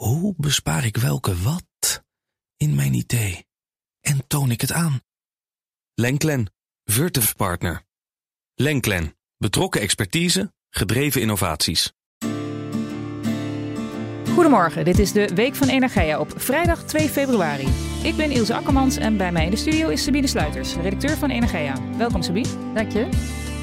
Hoe bespaar ik welke wat in mijn idee? En toon ik het aan? Lenklen, Virtuf Partner. Lenklen, betrokken expertise, gedreven innovaties. Goedemorgen, dit is de Week van Energia op vrijdag 2 februari. Ik ben Ilse Akkermans en bij mij in de studio is Sabine Sluiters, redacteur van Energia. Welkom Sabine. Dank je.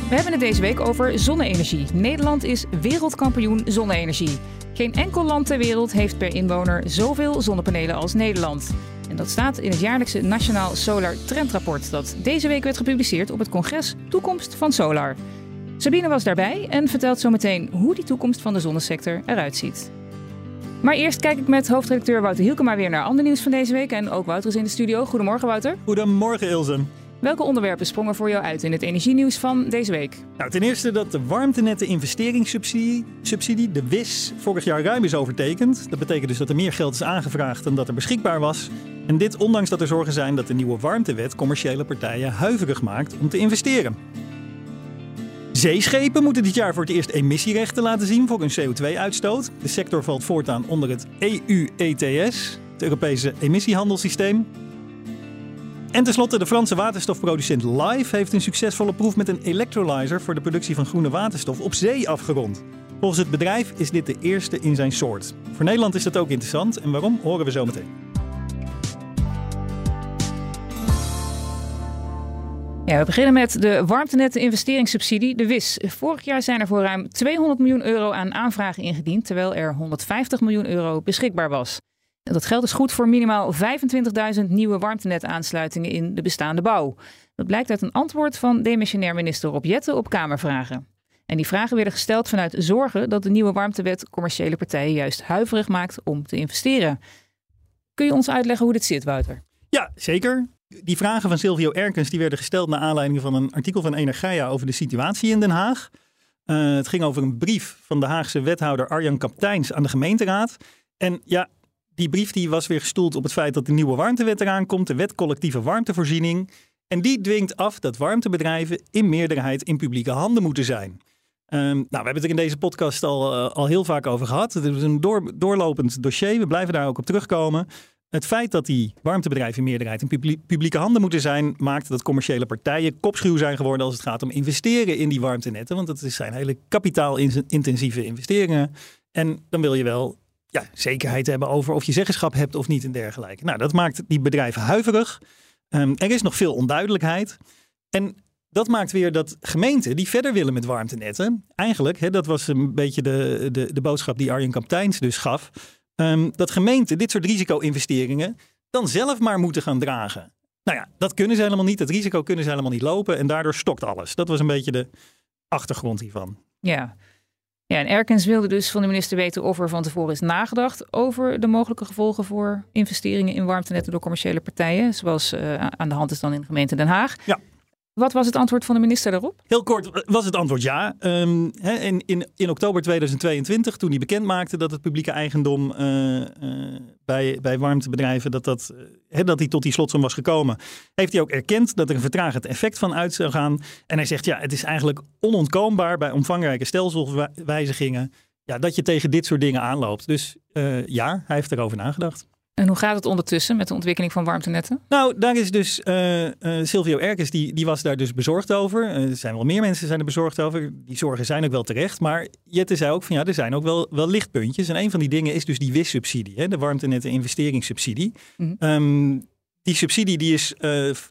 We hebben het deze week over zonne-energie. Nederland is wereldkampioen zonne-energie. Geen enkel land ter wereld heeft per inwoner zoveel zonnepanelen als Nederland. En dat staat in het jaarlijkse Nationaal Solar Trendrapport dat deze week werd gepubliceerd op het congres Toekomst van Solar. Sabine was daarbij en vertelt zometeen hoe die toekomst van de zonnesector eruit ziet. Maar eerst kijk ik met hoofdredacteur Wouter Hielkema weer naar ander nieuws van deze week. En ook Wouter is in de studio. Goedemorgen Wouter. Goedemorgen Ilse. Welke onderwerpen sprongen voor jou uit in het energienieuws van deze week? Nou, ten eerste dat de warmtenetten investeringssubsidie, subsidie, de WIS, vorig jaar ruim is overtekend. Dat betekent dus dat er meer geld is aangevraagd dan dat er beschikbaar was. En dit ondanks dat er zorgen zijn dat de nieuwe warmtewet commerciële partijen huiverig maakt om te investeren. Zeeschepen moeten dit jaar voor het eerst emissierechten laten zien voor hun CO2-uitstoot. De sector valt voortaan onder het EU-ETS, het Europese emissiehandelssysteem. En tenslotte, de Franse waterstofproducent Live heeft een succesvolle proef met een electrolyzer voor de productie van groene waterstof op zee afgerond. Volgens het bedrijf is dit de eerste in zijn soort. Voor Nederland is dat ook interessant en waarom horen we zo meteen. Ja, we beginnen met de warmtenetten investeringssubsidie, de WIS. Vorig jaar zijn er voor ruim 200 miljoen euro aan aanvragen ingediend, terwijl er 150 miljoen euro beschikbaar was. Dat geld is goed voor minimaal 25.000 nieuwe warmtenetaansluitingen in de bestaande bouw. Dat blijkt uit een antwoord van demissionair minister Rob Jetten op Kamervragen. En die vragen werden gesteld vanuit zorgen dat de nieuwe warmtewet commerciële partijen juist huiverig maakt om te investeren. Kun je ons uitleggen hoe dit zit, Wouter? Ja, zeker. Die vragen van Silvio Erkens die werden gesteld naar aanleiding van een artikel van Energia over de situatie in Den Haag. Uh, het ging over een brief van de Haagse wethouder Arjan Kapteins aan de gemeenteraad. En ja, die brief die was weer gestoeld op het feit dat de nieuwe warmtewet eraan komt, de wet collectieve warmtevoorziening. En die dwingt af dat warmtebedrijven in meerderheid in publieke handen moeten zijn. Um, nou, we hebben het er in deze podcast al, uh, al heel vaak over gehad. Het is een door, doorlopend dossier. We blijven daar ook op terugkomen. Het feit dat die warmtebedrijven in meerderheid in publieke handen moeten zijn, maakt dat commerciële partijen kopschuw zijn geworden als het gaat om investeren in die warmtenetten. Want het zijn hele kapitaalintensieve investeringen. En dan wil je wel ja, zekerheid hebben over of je zeggenschap hebt of niet en dergelijke. Nou, dat maakt die bedrijven huiverig. Um, er is nog veel onduidelijkheid. En dat maakt weer dat gemeenten die verder willen met warmtenetten, eigenlijk, dat was een beetje de, de, de boodschap die Arjen Kapteins dus gaf, um, dat gemeenten dit soort risico-investeringen dan zelf maar moeten gaan dragen. Nou ja, dat kunnen ze helemaal niet. Dat risico kunnen ze helemaal niet lopen en daardoor stokt alles. Dat was een beetje de achtergrond hiervan. Ja, ja, en Erkens wilde dus van de minister weten of er van tevoren is nagedacht over de mogelijke gevolgen voor investeringen in warmtenetten door commerciële partijen, zoals uh, aan de hand is dan in de gemeente Den Haag. Ja. Wat was het antwoord van de minister daarop? Heel kort was het antwoord ja. Um, in, in, in oktober 2022, toen hij bekend maakte dat het publieke eigendom uh, uh, bij, bij warmtebedrijven, dat, dat, dat hij tot die slotsom was gekomen, heeft hij ook erkend dat er een vertragend effect van uit zou gaan. En hij zegt ja, het is eigenlijk onontkoombaar bij omvangrijke stelselwijzigingen ja, dat je tegen dit soort dingen aanloopt. Dus ja, hij heeft erover nagedacht. En hoe gaat het ondertussen met de ontwikkeling van warmtenetten? Nou, daar is dus uh, uh, Silvio Erkens, die, die was daar dus bezorgd over. Uh, er zijn wel meer mensen zijn er bezorgd over. Die zorgen zijn ook wel terecht. Maar Jette zei ook van ja, er zijn ook wel, wel lichtpuntjes. En een van die dingen is dus die WIS-subsidie, de warmtenetten investeringssubsidie. Mm -hmm. um, die subsidie die is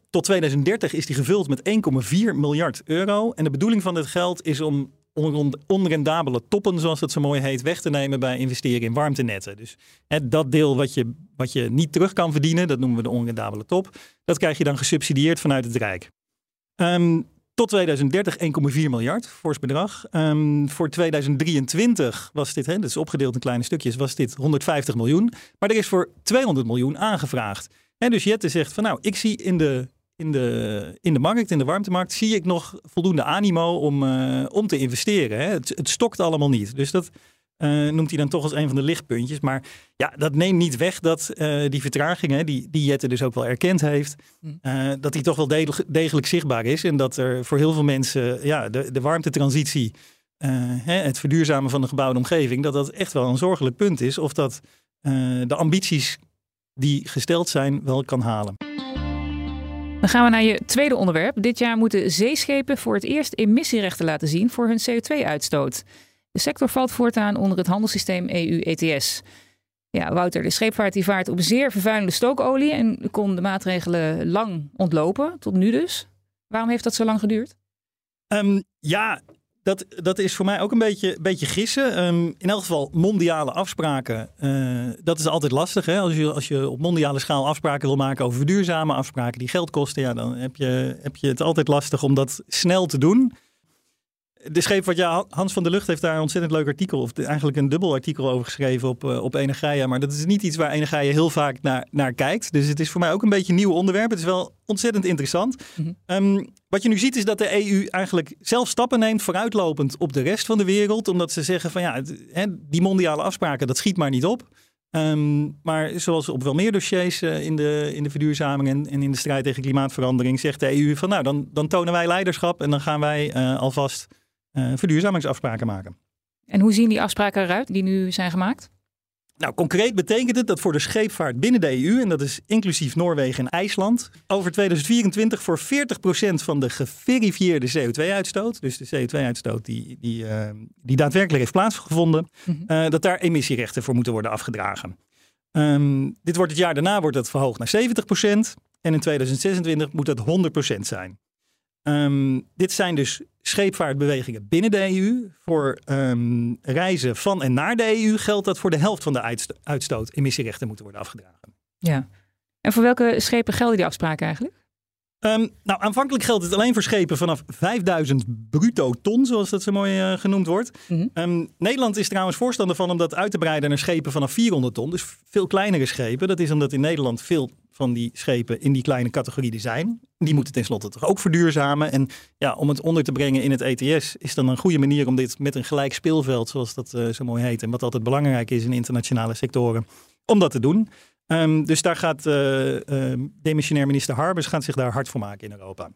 tot 2030 is die gevuld met 1,4 miljard euro. En de bedoeling van dit geld is om onrendabele toppen, zoals het zo mooi heet, weg te nemen bij investeren in warmtenetten. Dus hè, dat deel wat je, wat je niet terug kan verdienen, dat noemen we de onrendabele top, dat krijg je dan gesubsidieerd vanuit het Rijk. Um, tot 2030 1,4 miljard, fors bedrag. Um, voor 2023 was dit, hè, dat opgedeeld in kleine stukjes, was dit 150 miljoen. Maar er is voor 200 miljoen aangevraagd. En dus Jette zegt van nou, ik zie in de in de, in de markt, in de warmtemarkt, zie ik nog voldoende animo om, uh, om te investeren. Hè. Het, het stokt allemaal niet. Dus dat uh, noemt hij dan toch als een van de lichtpuntjes. Maar ja, dat neemt niet weg dat uh, die vertragingen, die, die Jette dus ook wel erkend heeft, hm. dat die toch wel degelijk, degelijk zichtbaar is. En dat er voor heel veel mensen ja, de, de warmtetransitie, hè, het verduurzamen van de gebouwde omgeving, dat dat echt wel een zorgelijk punt is. Of dat de ambities die gesteld zijn wel kan halen. Dan gaan we naar je tweede onderwerp. Dit jaar moeten zeeschepen voor het eerst emissierechten laten zien voor hun CO2-uitstoot. De sector valt voortaan onder het handelssysteem EU-ETS. Ja, Wouter, de scheepvaart die vaart op zeer vervuilende stookolie en kon de maatregelen lang ontlopen, tot nu dus. Waarom heeft dat zo lang geduurd? Um, ja, dat, dat is voor mij ook een beetje, beetje gissen. Ehm, in elk geval mondiale afspraken. Uh, dat is altijd lastig. Hè? Als, je, als je op mondiale schaal afspraken wil maken over verduurzame afspraken die geld kosten. Ja, dan heb je, heb je het altijd lastig om dat snel te doen de scheepvaart, ja, Hans van der Lucht heeft daar een ontzettend leuk artikel, of eigenlijk een dubbel artikel over geschreven op, uh, op Energia. Maar dat is niet iets waar Energia heel vaak naar, naar kijkt. Dus het is voor mij ook een beetje een nieuw onderwerp. Het is wel ontzettend interessant. Mhm. Ehm, wat je nu ziet is dat de EU eigenlijk zelf stappen neemt vooruitlopend op de rest van de wereld. Omdat ze zeggen van ja, die mondiale afspraken, dat schiet maar niet op. Ehm, maar zoals op wel meer dossiers uh, in, de, in de verduurzaming en, en, in de strijd tegen klimaatverandering zegt de EU van nou, dan, dan tonen wij leiderschap en dan gaan wij uh, alvast verduurzamingsafspraken maken. En hoe zien die afspraken eruit die nu zijn gemaakt? Nou, concreet betekent het dat voor de scheepvaart binnen de EU, en dat is inclusief Noorwegen en IJsland, over 2024 voor 40% van de geverifieerde CO2-uitstoot, dus de CO2-uitstoot die, die, uh, die daadwerkelijk heeft plaatsgevonden, mm uh, dat daar emissierechten voor moeten worden afgedragen. Um, dit wordt het jaar daarna wordt dat verhoogd naar 70% en in 2026 moet dat 100% zijn. Um, dit zijn dus scheepvaartbewegingen binnen de EU. Voor um, reizen van en naar de EU geldt dat voor de helft van de uitstoot emissierechten moeten worden afgedragen. Ja. En voor welke schepen gelden die afspraken eigenlijk? Um, nou, aanvankelijk geldt het alleen voor schepen vanaf 5000 bruto ton, zoals dat zo mooi uh, genoemd wordt. Mm -hmm. Nederland is trouwens voorstander van om dat uit te breiden naar schepen vanaf 400 ton, dus veel kleinere schepen. Dat is omdat in Nederland veel van die schepen in die kleine categorie die zijn. Die moeten tenslotte toch ook verduurzamen. En ja, om het onder te brengen in het ETS is dan een goede manier om dit met een gelijk speelveld, zoals dat uh, zo mooi heet, en wat altijd belangrijk is in internationale sectoren, om dat te doen. Um, dus daar gaat uh, uh, demissionair minister Harbers gaat zich daar hard voor maken in Europa.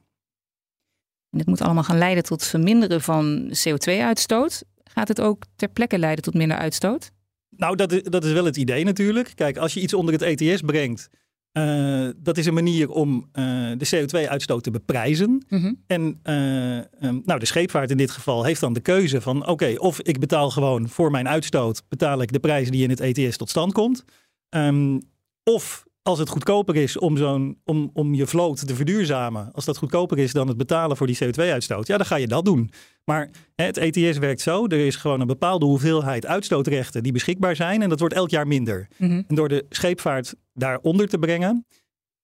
En moet allemaal gaan leiden tot verminderen van CO2-uitstoot. Gaat het ook ter plekke leiden tot minder uitstoot? Nou, dat is, dat is wel het idee natuurlijk. Kijk, als je iets onder het ETS brengt, uh, dat is een manier om uh, de CO2-uitstoot te beprijzen. Mm -hmm. En uh, um, nou, de scheepvaart in dit geval heeft dan de keuze van: oké, of ik betaal gewoon voor mijn uitstoot, betaal ik de prijs die in het ETS tot stand komt. Um, of als het goedkoper is om, zo'n, om, om je vloot te verduurzamen, als dat goedkoper is dan het betalen voor die CO2-uitstoot, ja, dan ga je dat doen. Maar hè, het ETS werkt zo: er is gewoon een bepaalde hoeveelheid uitstootrechten die beschikbaar zijn en dat wordt elk jaar minder. Mm -hmm. En door de scheepvaart daaronder te brengen,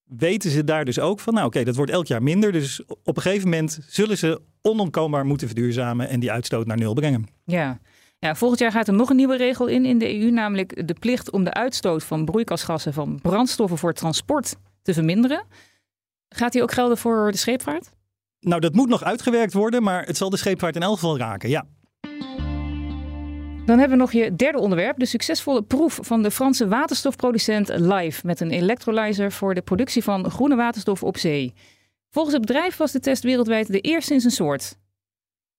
weten ze daar dus ook van, nou oké, okay, dat wordt elk jaar minder. Dus op een gegeven moment zullen ze onontkoombaar moeten verduurzamen en die uitstoot naar nul brengen. Ja. Ja, volgend jaar gaat er nog een nieuwe regel in in de EU, namelijk de plicht om de uitstoot van broeikasgassen van brandstoffen voor transport te verminderen. Gaat die ook gelden voor de scheepvaart? Nou, dat moet nog uitgewerkt worden, maar het zal de scheepvaart in elk geval raken, ja. Dan hebben we nog je derde onderwerp, de succesvolle proef van de Franse waterstofproducent Live met een electrolyzer voor de productie van groene waterstof op zee. Volgens het bedrijf was de test wereldwijd de eerste in zijn soort.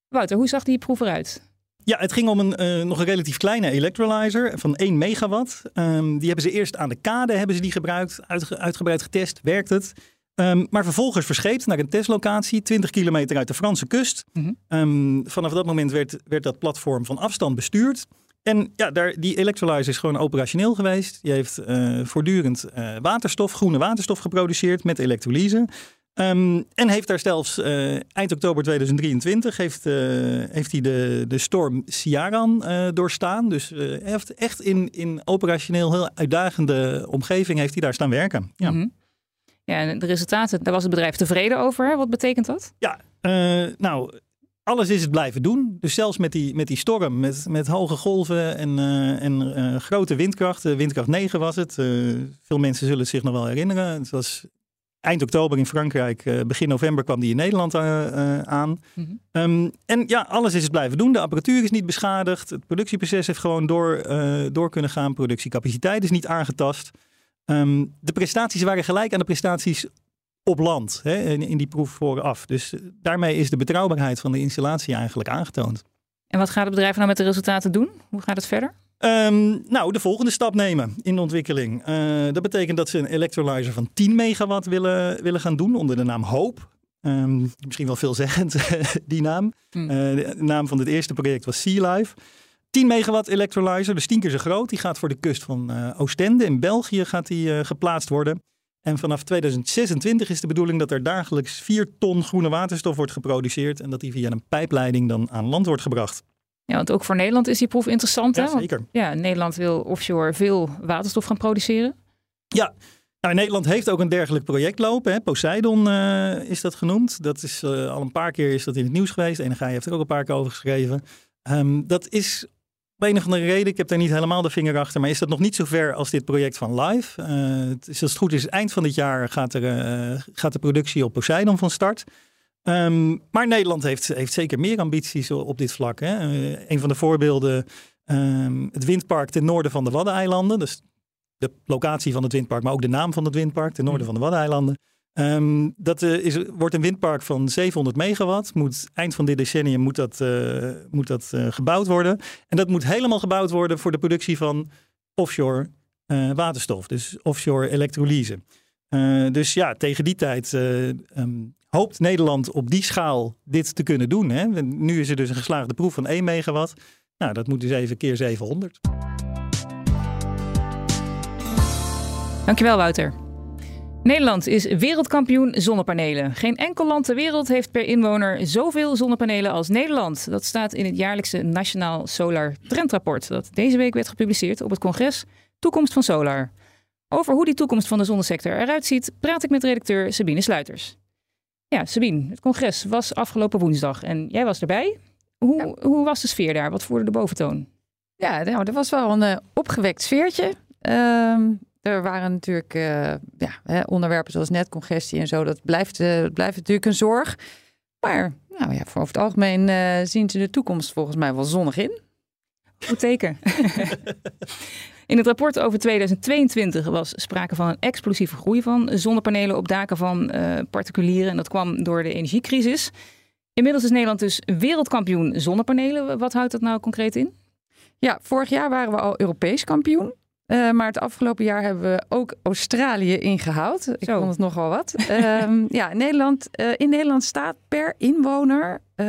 Wouter, hoe zag die proef eruit? Ja, het ging om een, uh, nog een relatief kleine electrolyzer van 1 megawatt. Um, die hebben ze eerst aan de kade hebben ze die gebruikt, uitge uitgebreid getest, werkt het. Um, maar vervolgens verscheept naar een testlocatie, 20 kilometer uit de Franse kust. Mm -hmm. um, vanaf dat moment werd, werd dat platform van afstand bestuurd. En ja, daar, die electrolyzer is gewoon operationeel geweest. Die heeft uh, voortdurend uh, waterstof, groene waterstof geproduceerd met elektrolyse. Um, en heeft daar zelfs uh, eind oktober 2023 heeft, uh, heeft hij de, de storm Ciaran uh, doorstaan. Dus heeft echt in, in operationeel heel uitdagende omgeving heeft hij daar staan werken. Ja. Mm -hmm. ja, en de resultaten, daar was het bedrijf tevreden over. Wat betekent dat? Ja, nou, alles is het blijven doen. Dus zelfs met die, met die storm, met, met hoge golven en, en grote windkracht. windkracht 9 was het. veel mensen zullen het zich nog wel herinneren. Het was eind oktober in Frankrijk. Uh, begin november kwam die in Nederland uh, uh, aan. Mm -hmm. um, en ja, alles is het blijven doen. De apparatuur is niet beschadigd. Het productieproces heeft gewoon door, door kunnen gaan. Productiecapaciteit is niet aangetast. Um, de prestaties waren gelijk aan de prestaties op land. Hè, in, in die proef vooraf. Dus daarmee is de betrouwbaarheid van de installatie eigenlijk aangetoond. En wat gaat het bedrijf nou met de resultaten doen? Hoe gaat het verder? Ehm, nou, de volgende stap nemen in de ontwikkeling. dat betekent dat ze een electrolyzer van 10 megawatt willen, willen gaan doen onder de naam Hope. Ehm, misschien wel veelzeggend, die naam. Hmm. de naam van het eerste project was Sea Life. 10 megawatt electrolyzer, dus tien keer zo groot. Die gaat voor de kust van Oostende in België gaat die, geplaatst worden. En vanaf 2026 is de bedoeling dat er dagelijks 4 ton groene waterstof wordt geproduceerd en dat die via een pijpleiding dan aan land wordt gebracht. Ja, want ook voor Nederland is die proef interessant. Ja, hè? zeker. ja, Nederland wil offshore veel waterstof gaan produceren. Ja, nou, Nederland heeft ook een dergelijk project lopen. Hè. Poseidon uh, is dat genoemd. Dat is uh, al een paar keer is dat in het nieuws geweest. Energie heeft er ook een paar keer over geschreven. Um, dat is op een of andere reden, ik heb daar niet helemaal de vinger achter, maar is dat nog niet zo ver als dit project van Live. Uh, het is, als het goed is, eind van dit jaar gaat, er, uh, gaat de productie op Poseidon van start. Um, maar Nederland heeft, heeft zeker meer ambities op dit vlak. Hè. Uh, een van de voorbeelden, um, het windpark ten noorden van de Waddeneilanden. Dus de locatie van het windpark, maar ook de naam van het windpark ten noorden mm. van de Waddeneilanden. Um, dat uh, is, wordt een windpark van 700 megawatt. Moet, eind van dit decennium moet dat, uh, moet dat uh, gebouwd worden. En dat moet helemaal gebouwd worden voor de productie van offshore waterstof. Dus offshore elektrolyse. dus ja, tegen die tijd um, hoopt Nederland op die schaal dit te kunnen doen. Hè? Nu is er dus een geslaagde proef van 1 megawatt. Nou, dat moet dus even keer 700. Dankjewel, Wouter. Nederland is wereldkampioen zonnepanelen. Geen enkel land ter wereld heeft per inwoner zoveel zonnepanelen als Nederland. Dat staat in het jaarlijkse Nationaal Solar Trendrapport, dat deze week werd gepubliceerd op het congres Toekomst van Solar. Over hoe die toekomst van de zonnesector eruit ziet, praat ik met redacteur Sabine Sluiters. Ja, Sabine, het congres was afgelopen woensdag en jij was erbij. Hoe, hoe was de sfeer daar? Wat voerde de boventoon? Ja, nou, er was wel een uh, opgewekt sfeertje. Uh, er waren natuurlijk uh, ja, hè, onderwerpen zoals netcongestie en zo. Dat blijft, uh, blijft natuurlijk een zorg. Maar nou ja, voor over het algemeen uh, zien ze de toekomst volgens mij wel zonnig in. Goed teken. in het rapport over 2022 was sprake van een explosieve groei van zonnepanelen op daken van particulieren. En dat kwam door de energiecrisis. Inmiddels is Nederland dus wereldkampioen zonnepanelen. Wat houdt dat nou concreet in? Ja, vorig jaar waren we al Europees kampioen. Uh, maar het afgelopen jaar hebben we ook Australië ingehaald. Ik vond het nogal wat. um, ja, Nederland, uh, in Nederland staat per inwoner uh,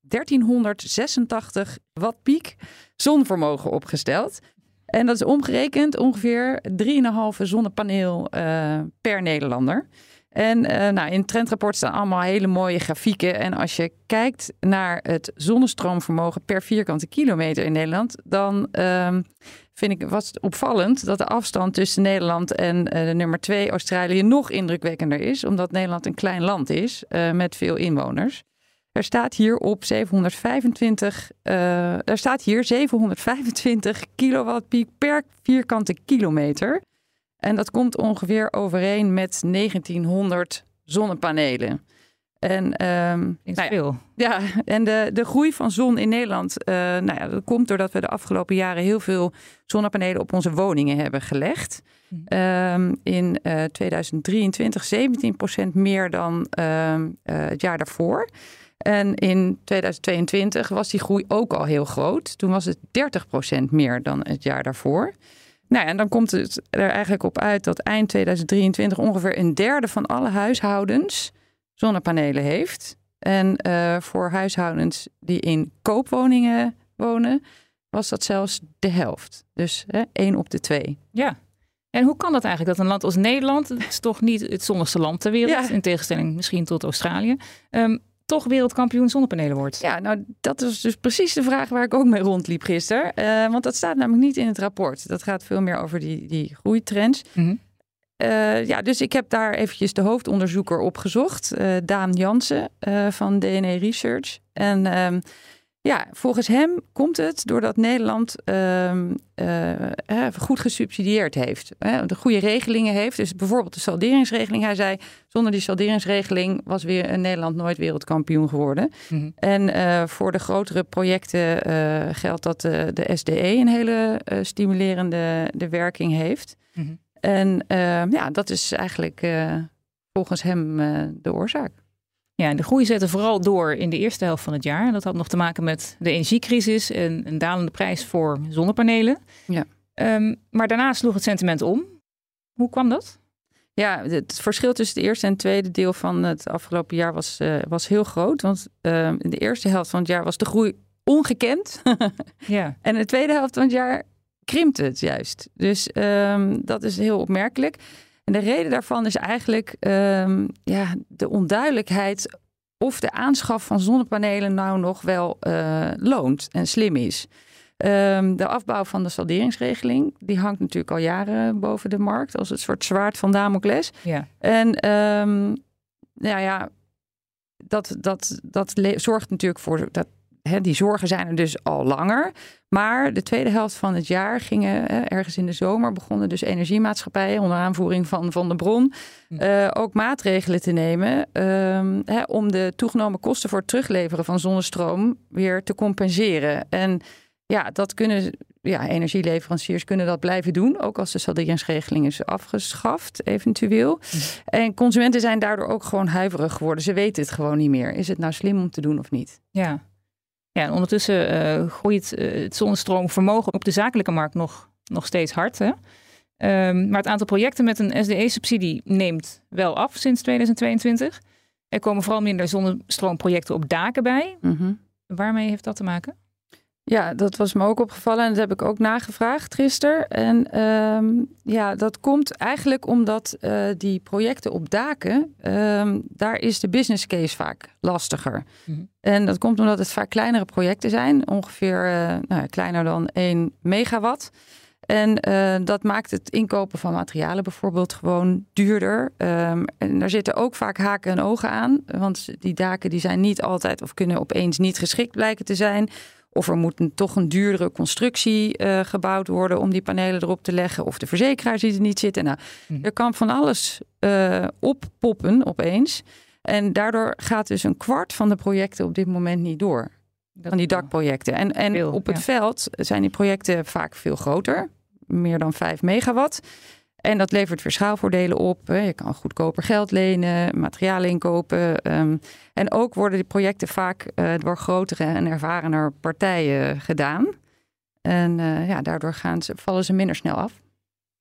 1386 watt piek zonvermogen opgesteld. En dat is omgerekend ongeveer 3,5 zonnepaneel per Nederlander. En uh, nou, in het trendrapport staan allemaal hele mooie grafieken. En als je kijkt naar het zonnestroomvermogen per vierkante kilometer in Nederland, dan uh, vind ik was opvallend dat de afstand tussen Nederland en uh, de nummer twee Australië nog indrukwekkender is, omdat Nederland een klein land is uh, met veel inwoners. Er staat hier op 725, er staat hier 725 kilowattpiek per vierkante kilometer. En dat komt ongeveer overeen met 1900 zonnepanelen. En, um, nou ja, ja, en de, de groei van zon in Nederland, uh, nou ja, dat komt doordat we de afgelopen jaren heel veel zonnepanelen op onze woningen hebben gelegd. Um, in uh, 2023 17% meer dan uh, het jaar daarvoor. En in 2022 was die groei ook al heel groot. Toen was het 30% meer dan het jaar daarvoor. Nou, en dan komt het er eigenlijk op uit dat eind 2023 ongeveer een derde van alle huishoudens zonnepanelen heeft. En uh, voor huishoudens die in koopwoningen wonen, was dat zelfs de helft. Dus hè, één op de twee. Ja. En hoe kan dat eigenlijk dat een land als Nederland, het is toch niet het zonnigste land ter wereld, ja. in tegenstelling misschien tot Australië, um, toch wereldkampioen zonnepanelen wordt. Ja, nou dat is dus precies de vraag waar ik ook mee rondliep gisteren. Uh, want dat staat namelijk niet in het rapport. Dat gaat veel meer over die, die groeitrends. Mm -hmm. uh, ja, dus ik heb daar eventjes de hoofdonderzoeker opgezocht. Uh, Daan Jansen van DNA Research. En ehm, ja, volgens hem komt het doordat Nederland uh, uh, goed gesubsidieerd heeft. de goede regelingen heeft. Dus bijvoorbeeld de salderingsregeling. Hij zei, zonder die salderingsregeling was weer Nederland nooit wereldkampioen geworden. Mm -hmm. En uh, voor de grotere projecten geldt dat de, de, SDE een hele stimulerende de werking heeft. Mm -hmm. En ja, dat is eigenlijk volgens hem de oorzaak. Ja, en de groei zette vooral door in de eerste helft van het jaar. Dat had nog te maken met de energiecrisis en een dalende prijs voor zonnepanelen. Ja. Ehm, maar daarna sloeg het sentiment om. Hoe kwam dat? Ja, het verschil tussen het eerste en het tweede deel van het afgelopen jaar was, uh, was heel groot. Want uh, in de eerste helft van het jaar was de groei ongekend. ja. En in de tweede helft van het jaar krimpt het juist. Dus um, dat is heel opmerkelijk. En de reden daarvan is eigenlijk um, ja, de onduidelijkheid of de aanschaf van zonnepanelen nou nog wel uh, loont en slim is. Um, de afbouw van de salderingsregeling, die hangt natuurlijk al jaren boven de markt als het soort zwaard van Damocles. Ja. En um, nou ja, dat, dat, dat zorgt natuurlijk voor dat. Die zorgen zijn er dus al langer. Maar de tweede helft van het jaar gingen, ergens in de zomer, begonnen dus energiemaatschappijen onder aanvoering van Van de Bron uh, ook maatregelen te nemen um, hè, om de toegenomen kosten voor het terugleveren van zonnestroom weer te compenseren. En ja, dat kunnen ja, energieleveranciers kunnen dat blijven doen, ook als de salderingsregeling is afgeschaft, eventueel. En consumenten zijn daardoor ook gewoon huiverig geworden. Ze weten het gewoon niet meer. Is het nou slim om te doen of niet? Ja, ja en ondertussen uh, groeit uh, het zonnestroomvermogen op de zakelijke markt nog, nog steeds hard. Hè? Um, maar het aantal projecten met een SDE-subsidie neemt wel af sinds 2022. Er komen vooral minder zonnestroomprojecten op daken bij. Mm -hmm. Waarmee heeft dat te maken? Ja, dat was me ook opgevallen en dat heb ik ook nagevraagd gisteren. En um, ja, dat komt eigenlijk omdat uh, die projecten op daken, um, daar is de business case vaak lastiger. Mm -hmm. En dat komt omdat het vaak kleinere projecten zijn, ongeveer uh, nou, kleiner dan 1 megawatt. En uh, dat maakt het inkopen van materialen bijvoorbeeld gewoon duurder. Um, en daar zitten ook vaak haken en ogen aan. Want die daken die zijn niet altijd of kunnen opeens niet geschikt blijken te zijn. Of er moet een, toch een duurdere constructie uh, gebouwd worden om die panelen erop te leggen. Of de verzekeraar ziet er niet zitten. Nou, Mhm. er kan van alles uh, oppoppen opeens. En daardoor gaat dus een kwart van de projecten op dit moment niet door. Van die dakprojecten. En, en Veel, op het ja. veld zijn die projecten vaak veel groter. Meer dan 5 megawatt. En dat levert weer schaalvoordelen op. Je kan goedkoper geld lenen, materialen inkopen. ehm, en ook worden die projecten vaak eh, door grotere en ervarener partijen gedaan. En eh, ja, daardoor gaan ze, vallen ze minder snel af.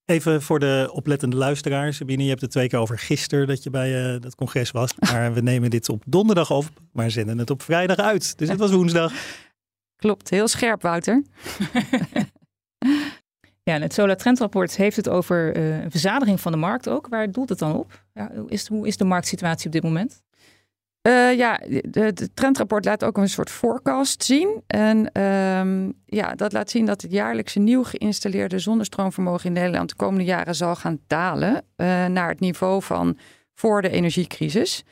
Even voor de oplettende luisteraars. Sabine, je hebt het twee keer over gisteren dat je bij eh, dat congres was. Maar we nemen dit op donderdag op, maar zenden het op vrijdag uit. Dus het was woensdag. Klopt, heel scherp, Wouter. Ja, en het Solar Trendrapport heeft het over uh, een verzadiging van de markt ook. Waar doelt het dan op? Ja, hoe, is, hoe is de marktsituatie op dit moment? Uh, ja, het trendrapport laat ook een soort forecast zien. En um, ja, dat laat zien dat het jaarlijkse nieuw geïnstalleerde zonnestroomvermogen in Nederland de komende jaren zal gaan dalen uh, naar het niveau van voor de energiecrisis.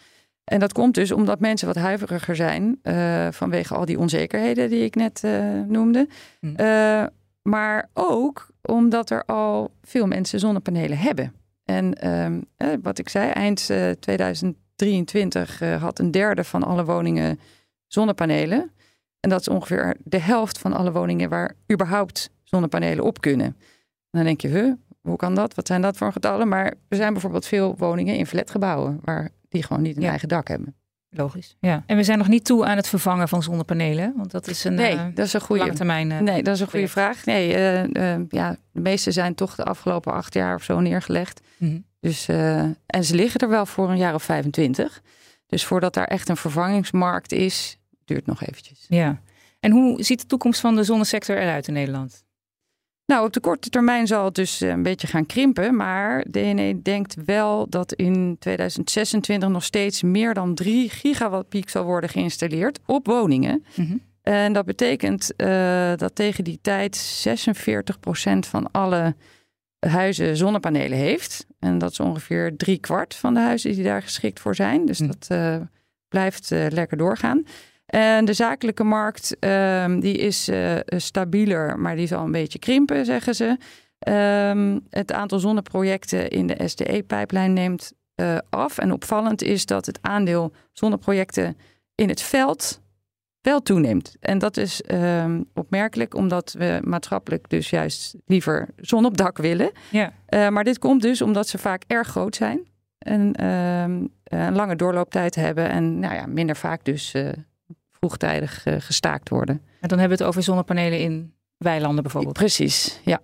En dat komt dus omdat mensen wat huiveriger zijn uh, vanwege al die onzekerheden die ik net noemde. Hm. Maar ook omdat er al veel mensen zonnepanelen hebben. En um, wat ik zei, eind 2000 23 uh, had een derde van alle woningen zonnepanelen. En dat is ongeveer de helft van alle woningen waar überhaupt zonnepanelen op kunnen. En dan denk je, huh, hoe kan dat? Wat zijn dat voor getallen? Maar er zijn bijvoorbeeld veel woningen in flatgebouwen waar die gewoon niet een Ja. eigen dak hebben. Logisch. Ja. En we zijn nog niet toe aan het vervangen van zonnepanelen. Want dat is een Nee, uh, dat is een goede. lange termijn. Uh, Nee, dat is een goede project. vraag. Nee, uh, ja, de meeste zijn toch de afgelopen acht jaar of zo neergelegd. Mhm. Dus, uh, en ze liggen er wel voor een jaar of 25. Dus voordat daar echt een vervangingsmarkt is, duurt nog eventjes. Ja. En hoe ziet de toekomst van de zonnesector eruit in Nederland? Nou, op de korte termijn zal het dus een beetje gaan krimpen. Maar DNE denkt wel dat in 2026 nog steeds meer dan 3 gigawatt piek zal worden geïnstalleerd op woningen. Mhm. En dat betekent uh, dat tegen die tijd 46% van alle huizen zonnepanelen heeft. En dat is ongeveer drie kwart van de huizen die daar geschikt voor zijn. Dus Hm. dat uh, blijft uh, lekker doorgaan. En de zakelijke markt um, die is uh, stabieler, maar die zal een beetje krimpen, zeggen ze. Um, het aantal zonneprojecten in de SDE-pijplijn neemt uh, af. En opvallend is dat het aandeel zonneprojecten in het veld wel toeneemt. En dat is um, opmerkelijk, omdat we maatschappelijk dus juist liever zon op dak willen. Ja. Uh, maar dit komt dus omdat ze vaak erg groot zijn. en ehm, een lange doorlooptijd hebben en nou ja, minder vaak dus vroegtijdig gestaakt worden. En dan hebben we het over zonnepanelen in weilanden bijvoorbeeld. Precies, ja.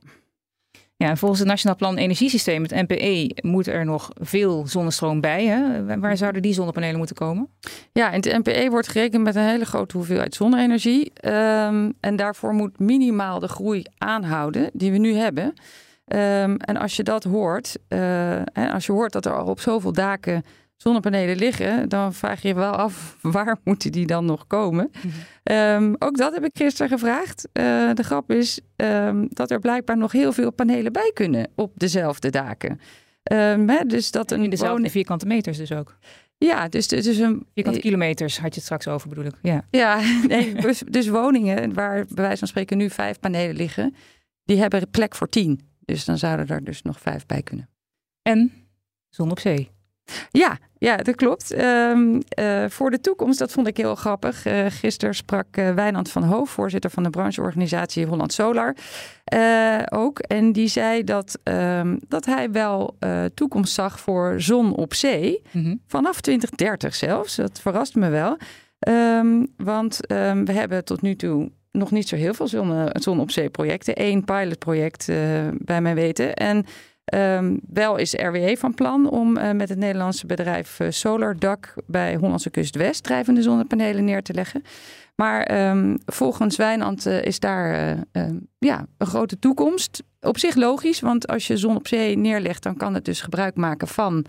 Ja, en volgens het Nationaal Plan Energiesysteem, het NPE, moet er nog veel zonnestroom bij. Hè? Waar zouden die zonnepanelen moeten komen? Ja, in het NPE wordt gerekend met een hele grote hoeveelheid zonne-energie. Ehm, en daarvoor moet minimaal de groei aanhouden die we nu hebben. Um, en als je dat hoort, uh, als je hoort dat er al op zoveel daken zonnepanelen liggen, dan vraag je je wel af waar moeten die dan nog komen. Mm ook dat heb ik gisteren gevraagd. Uh, de grap is um, dat er blijkbaar nog heel veel panelen bij kunnen op dezelfde daken. Um, hè, dus dat een in dezelfde vierkante meters dus ook. Ja, dus, dus een... Vierkante kilometers had je het straks over bedoel ik. Ja, ja nee, dus, dus woningen waar bij wijze van spreken nu vijf panelen liggen, die hebben plek voor tien. Dus dan zouden er dus nog vijf bij kunnen. En zon op zee. Ja, ja, dat klopt. Um, uh, voor de toekomst, dat vond ik heel grappig. Uh, gisteren sprak uh, Wijnand van Hoof, voorzitter van de brancheorganisatie Holland Solar, ook. En die zei dat, um, dat hij wel toekomst zag voor zon op zee. Mm -hmm. Vanaf 2030 zelfs. Dat verrast me wel. Um, want we hebben tot nu toe nog niet zo heel veel zon, zon op zee projecten. Eén pilotproject bij mijn weten. En Um, wel is RWE van plan om uh, met het Nederlandse bedrijf uh, SolarDak bij Hollandse Kust West drijvende zonnepanelen neer te leggen. Maar um, volgens Wijnand uh, is daar ja, een grote toekomst. Op zich logisch, want als je zon op zee neerlegt, dan kan het dus gebruik maken van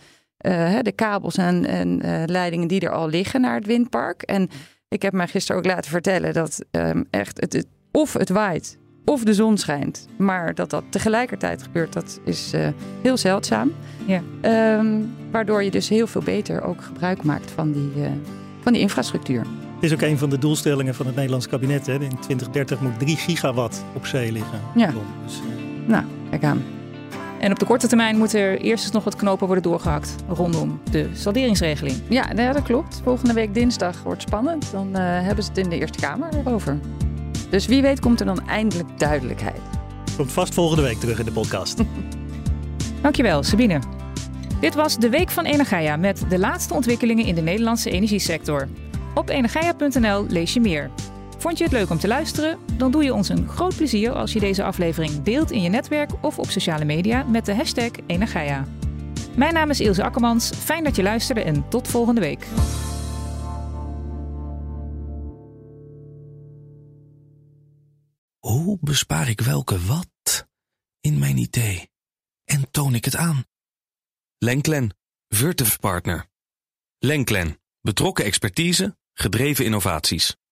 de kabels en, en leidingen die er al liggen naar het windpark. En ik heb mij gisteren ook laten vertellen dat echt het, of het waait of de zon schijnt. Maar dat dat tegelijkertijd gebeurt, dat is uh, heel zeldzaam. Ja. Um, waardoor je dus heel veel beter ook gebruik maakt van die, uh, van die infrastructuur. Het is ook een van de doelstellingen van het Nederlands kabinet. Hè? In 2030 moet 3 gigawatt op zee liggen. Ja. Dus, uh... Nou, kijk aan. En op de korte termijn moet er eerst eens nog wat knopen worden doorgehakt rondom de salderingsregeling. Ja, nou dat klopt. Volgende week dinsdag wordt spannend. Dan hebben ze het in de Eerste Kamer erover. Dus wie weet komt er dan eindelijk duidelijkheid. Komt vast volgende week terug in de podcast. Dankjewel, Sabine. Dit was de Week van Energia met de laatste ontwikkelingen in de Nederlandse energiesector. Op energia.nl lees je meer. Vond je het leuk om te luisteren? Dan doe je ons een groot plezier als je deze aflevering deelt in je netwerk of op sociale media met de hashtag Energia. Mijn naam is Ilse Akkermans. Fijn dat je luisterde en tot volgende week. Hoe bespaar ik welke wat in mijn idee en toon ik het aan? Lenklen, Virtuf Partner. Lenklen, betrokken expertise, gedreven innovaties.